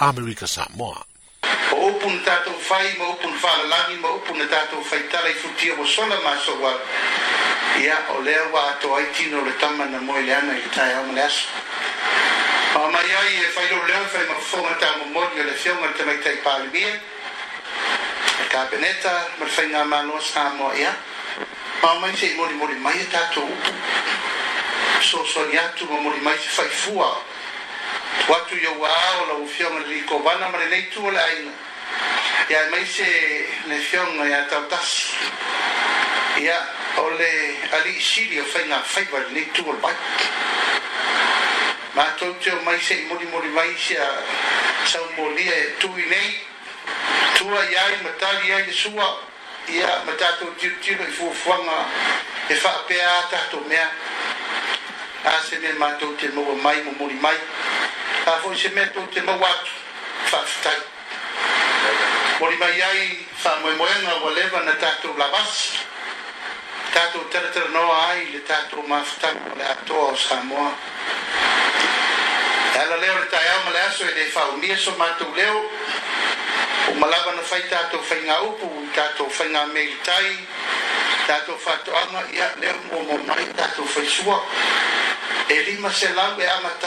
Amerika Samoa. E o upun tātou whai, ma upun whāra langi, ma upun na tātou whai tala i futia o sona maso wa ia o lea wa ato ai tino le tama na moe le ana i tai au mele aso. Pa mai ai e whai lor lea whai ma whonga tā mo mori o le whiunga le tamai tai pāle bia. E ka peneta, ma le whai ngā mānoa sā moa ia. Pa mai se i mori mori mai e tātou upu. So so i atu ma mori mai se whai fua o watu ya wa o la ufio ma li ko bana ma le tu la ai ya mai se ne fion ya e tautas ya ole ali shiri o faina faiba le tu o bai ma to te mai se muri muri mai se sa moli e tu i nei tu ya i mata ya i sua ya mata to ti ti no fu fuanga e fa pe ata to mea a se ne ma to te mo mai mo muri mai a foi se mea tou te mauatu faafetai o limai ai faamoemoega ua leva na tatou lavasi tatou telatelanoa ai le tatou mafataga o le atoa o samoa e ala lea o le taeao ma le aso e lē faaunia so matou leo uma lava na fai tatou faiga upu i tatou faiga melitai tatou faatoʻaga ia lea muamua mai tatou faisua e lima selau e amata